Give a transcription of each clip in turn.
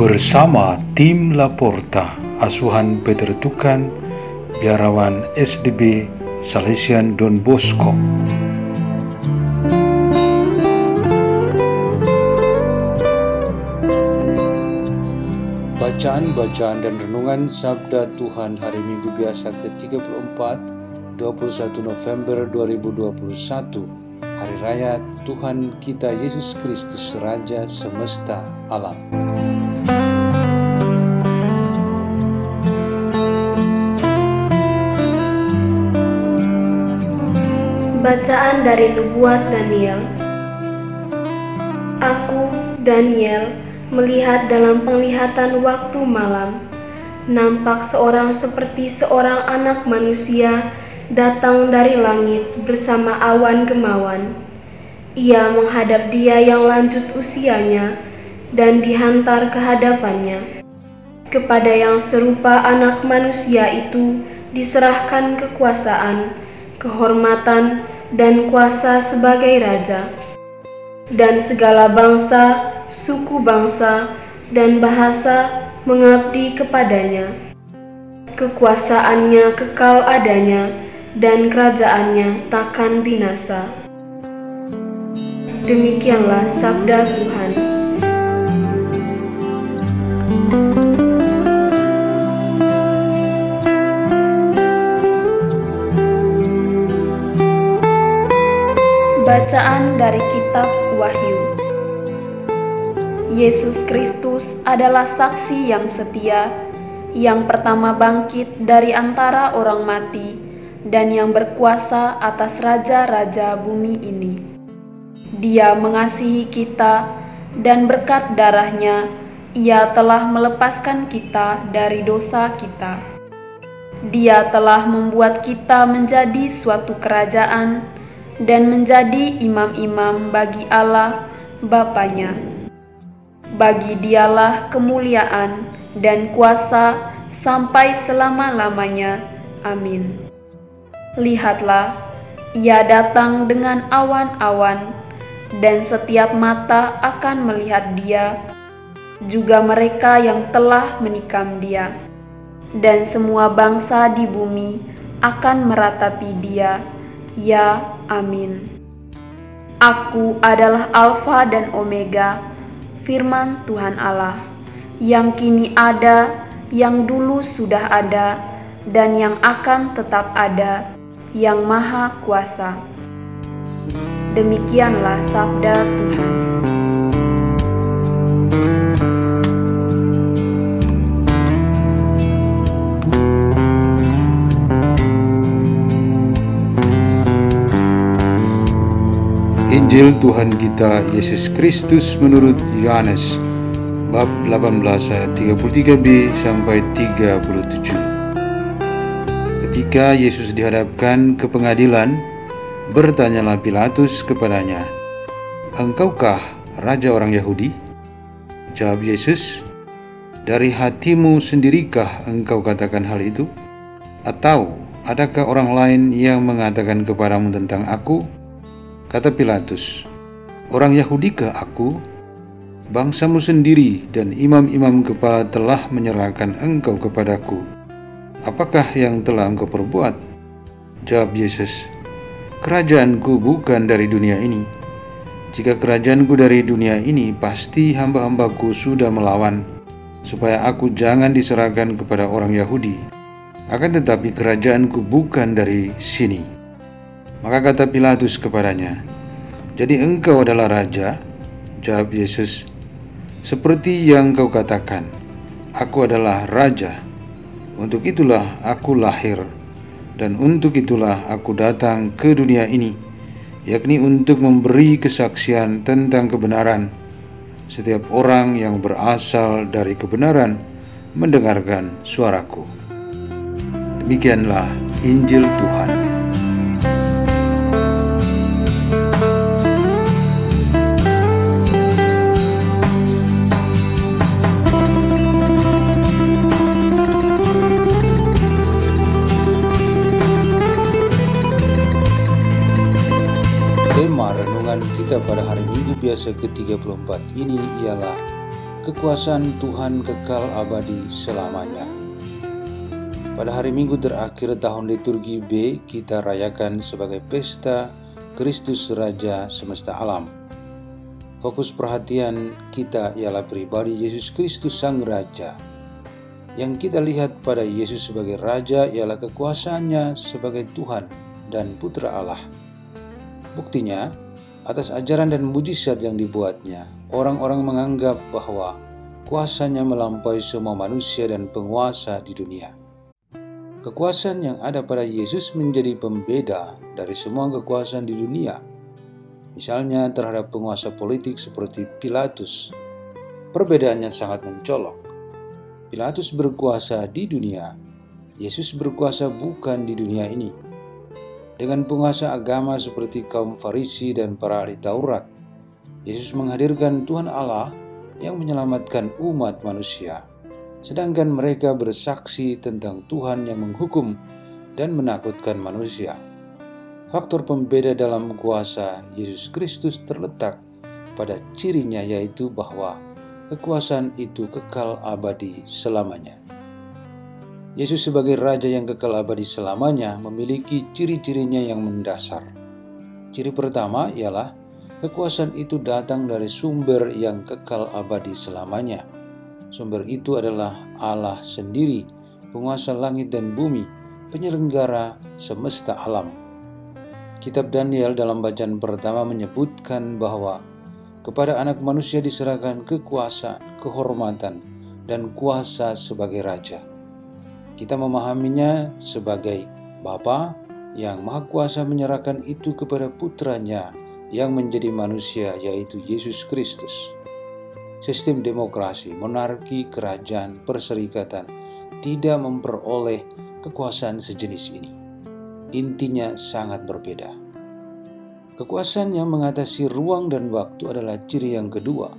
Bersama tim Laporta, asuhan Peter Tukan, biarawan SDB Salesian Don Bosco. Bacaan-bacaan dan renungan Sabda Tuhan hari Minggu biasa ke-34, 21 November 2021, Hari Raya Tuhan kita Yesus Kristus Raja Semesta Alam. Bacaan dari Nubuat Daniel Aku, Daniel, melihat dalam penglihatan waktu malam, nampak seorang seperti seorang anak manusia datang dari langit bersama awan gemawan. Ia menghadap dia yang lanjut usianya dan dihantar ke hadapannya. Kepada yang serupa anak manusia itu diserahkan kekuasaan, kehormatan, dan kuasa sebagai raja. Dan segala bangsa, suku bangsa, dan bahasa mengabdi kepadanya. Kekuasaannya kekal adanya, dan kerajaannya takkan binasa. Demikianlah sabda Tuhan. Bacaan dari Kitab Wahyu Yesus Kristus adalah saksi yang setia, yang pertama bangkit dari antara orang mati, dan yang berkuasa atas raja-raja bumi ini. Dia mengasihi kita, dan berkat darahnya, Ia telah melepaskan kita dari dosa kita. Dia telah membuat kita menjadi suatu kerajaan dan menjadi imam-imam bagi Allah Bapaknya. Bagi dialah kemuliaan dan kuasa sampai selama-lamanya. Amin. Lihatlah, ia datang dengan awan-awan, dan setiap mata akan melihat dia, juga mereka yang telah menikam dia, dan semua bangsa di bumi akan meratapi dia Ya, amin. Aku adalah Alfa dan Omega, firman Tuhan Allah, yang kini ada, yang dulu sudah ada, dan yang akan tetap ada, yang Maha Kuasa. Demikianlah sabda Tuhan. Injil Tuhan kita Yesus Kristus menurut Yohanes bab 18 ayat 33b sampai 37. Ketika Yesus dihadapkan ke pengadilan, bertanyalah Pilatus kepadanya, "Engkaukah raja orang Yahudi?" Jawab Yesus, "Dari hatimu sendirikah engkau katakan hal itu? Atau adakah orang lain yang mengatakan kepadamu tentang aku?" Kata Pilatus, Orang Yahudi ke aku? Bangsamu sendiri dan imam-imam kepala telah menyerahkan engkau kepadaku. Apakah yang telah engkau perbuat? Jawab Yesus, Kerajaanku bukan dari dunia ini. Jika kerajaanku dari dunia ini, pasti hamba-hambaku sudah melawan, supaya aku jangan diserahkan kepada orang Yahudi. Akan tetapi kerajaanku bukan dari sini. Maka kata Pilatus kepadanya, "Jadi engkau adalah raja?" Jawab Yesus, "Seperti yang kau katakan, aku adalah raja. Untuk itulah aku lahir Dan untuk itulah aku datang ke dunia ini, yakni untuk memberi kesaksian tentang kebenaran. Setiap orang yang berasal dari kebenaran mendengarkan suaraku. Demikianlah Injil Tuhan. Pada hari Minggu biasa ke-34 ini ialah Kekuasaan Tuhan kekal abadi selamanya. Pada hari Minggu terakhir tahun liturgi B, kita rayakan sebagai pesta Kristus Raja semesta alam. Fokus perhatian kita ialah pribadi Yesus Kristus Sang Raja. Yang kita lihat pada Yesus sebagai Raja ialah kekuasaannya sebagai Tuhan dan Putra Allah Buktinya, atas ajaran dan mujizat yang dibuatnya, orang-orang menganggap bahwa kuasanya melampaui semua manusia dan penguasa di dunia. Kekuasaan yang ada pada Yesus menjadi pembeda dari semua kekuasaan di dunia. Misalnya terhadap penguasa politik seperti Pilatus. Perbedaannya sangat mencolok. Pilatus berkuasa di dunia, Yesus berkuasa bukan di dunia ini dengan penguasa agama seperti kaum Farisi dan para ahli Taurat. Yesus menghadirkan Tuhan Allah yang menyelamatkan umat manusia, sedangkan mereka bersaksi tentang Tuhan yang menghukum dan menakutkan manusia. Faktor pembeda dalam kuasa Yesus Kristus terletak pada cirinya yaitu bahwa kekuasaan itu kekal abadi selamanya. Yesus sebagai Raja yang kekal abadi selamanya memiliki ciri-cirinya yang mendasar. Ciri pertama ialah kekuasaan itu datang dari sumber yang kekal abadi selamanya. Sumber itu adalah Allah sendiri, penguasa langit dan bumi, penyelenggara semesta alam. Kitab Daniel dalam bacaan pertama menyebutkan bahwa kepada anak manusia diserahkan kekuasaan, kehormatan, dan kuasa sebagai raja. Kita memahaminya sebagai Bapa yang Maha Kuasa menyerahkan itu kepada putranya yang menjadi manusia yaitu Yesus Kristus. Sistem demokrasi, monarki, kerajaan, perserikatan tidak memperoleh kekuasaan sejenis ini. Intinya sangat berbeda. Kekuasaan yang mengatasi ruang dan waktu adalah ciri yang kedua.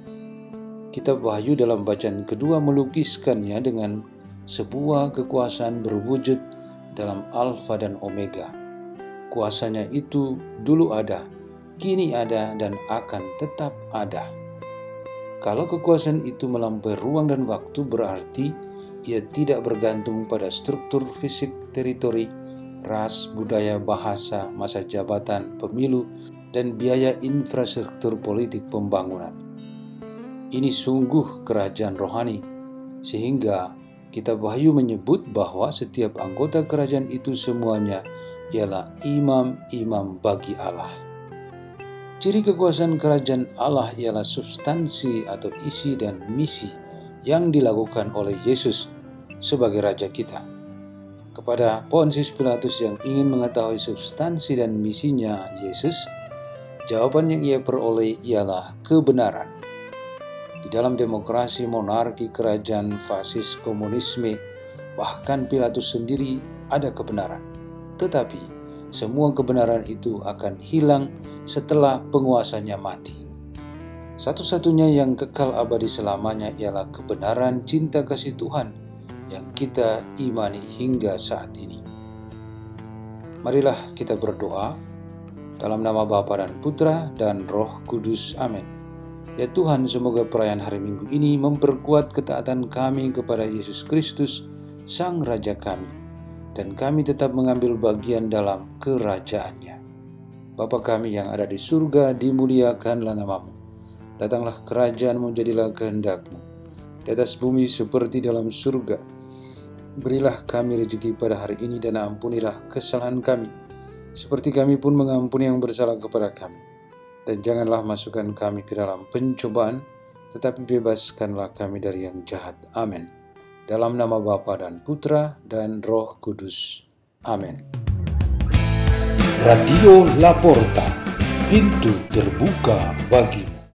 Kitab Wahyu dalam bacaan kedua melukiskannya dengan sebuah kekuasaan berwujud dalam Alfa dan Omega. Kuasanya itu dulu ada, kini ada, dan akan tetap ada. Kalau kekuasaan itu melampaui ruang dan waktu, berarti ia tidak bergantung pada struktur fisik teritori, ras, budaya, bahasa, masa jabatan, pemilu, dan biaya infrastruktur politik pembangunan. Ini sungguh kerajaan rohani, sehingga Kitab Wahyu menyebut bahwa setiap anggota kerajaan itu semuanya ialah imam-imam bagi Allah. Ciri kekuasaan kerajaan Allah ialah substansi atau isi dan misi yang dilakukan oleh Yesus sebagai Raja kita. Kepada Pontius Pilatus yang ingin mengetahui substansi dan misinya Yesus, jawaban yang ia peroleh ialah kebenaran. Dalam demokrasi, monarki, kerajaan, fasis, komunisme, bahkan Pilatus sendiri ada kebenaran. Tetapi semua kebenaran itu akan hilang setelah penguasanya mati. Satu-satunya yang kekal abadi selamanya ialah kebenaran cinta kasih Tuhan yang kita imani hingga saat ini. Marilah kita berdoa dalam nama Bapa dan Putra dan Roh Kudus. Amin. Ya Tuhan, semoga perayaan hari Minggu ini memperkuat ketaatan kami kepada Yesus Kristus, Sang Raja kami, dan kami tetap mengambil bagian dalam kerajaannya. Bapa kami yang ada di surga, dimuliakanlah namamu. Datanglah kerajaanmu, jadilah kehendakmu. Di atas bumi seperti dalam surga. Berilah kami rezeki pada hari ini dan ampunilah kesalahan kami, seperti kami pun mengampuni yang bersalah kepada kami dan janganlah masukkan kami ke dalam pencobaan, tetapi bebaskanlah kami dari yang jahat. Amin. Dalam nama Bapa dan Putra dan Roh Kudus. Amin. Radio Laporta, pintu terbuka bagimu.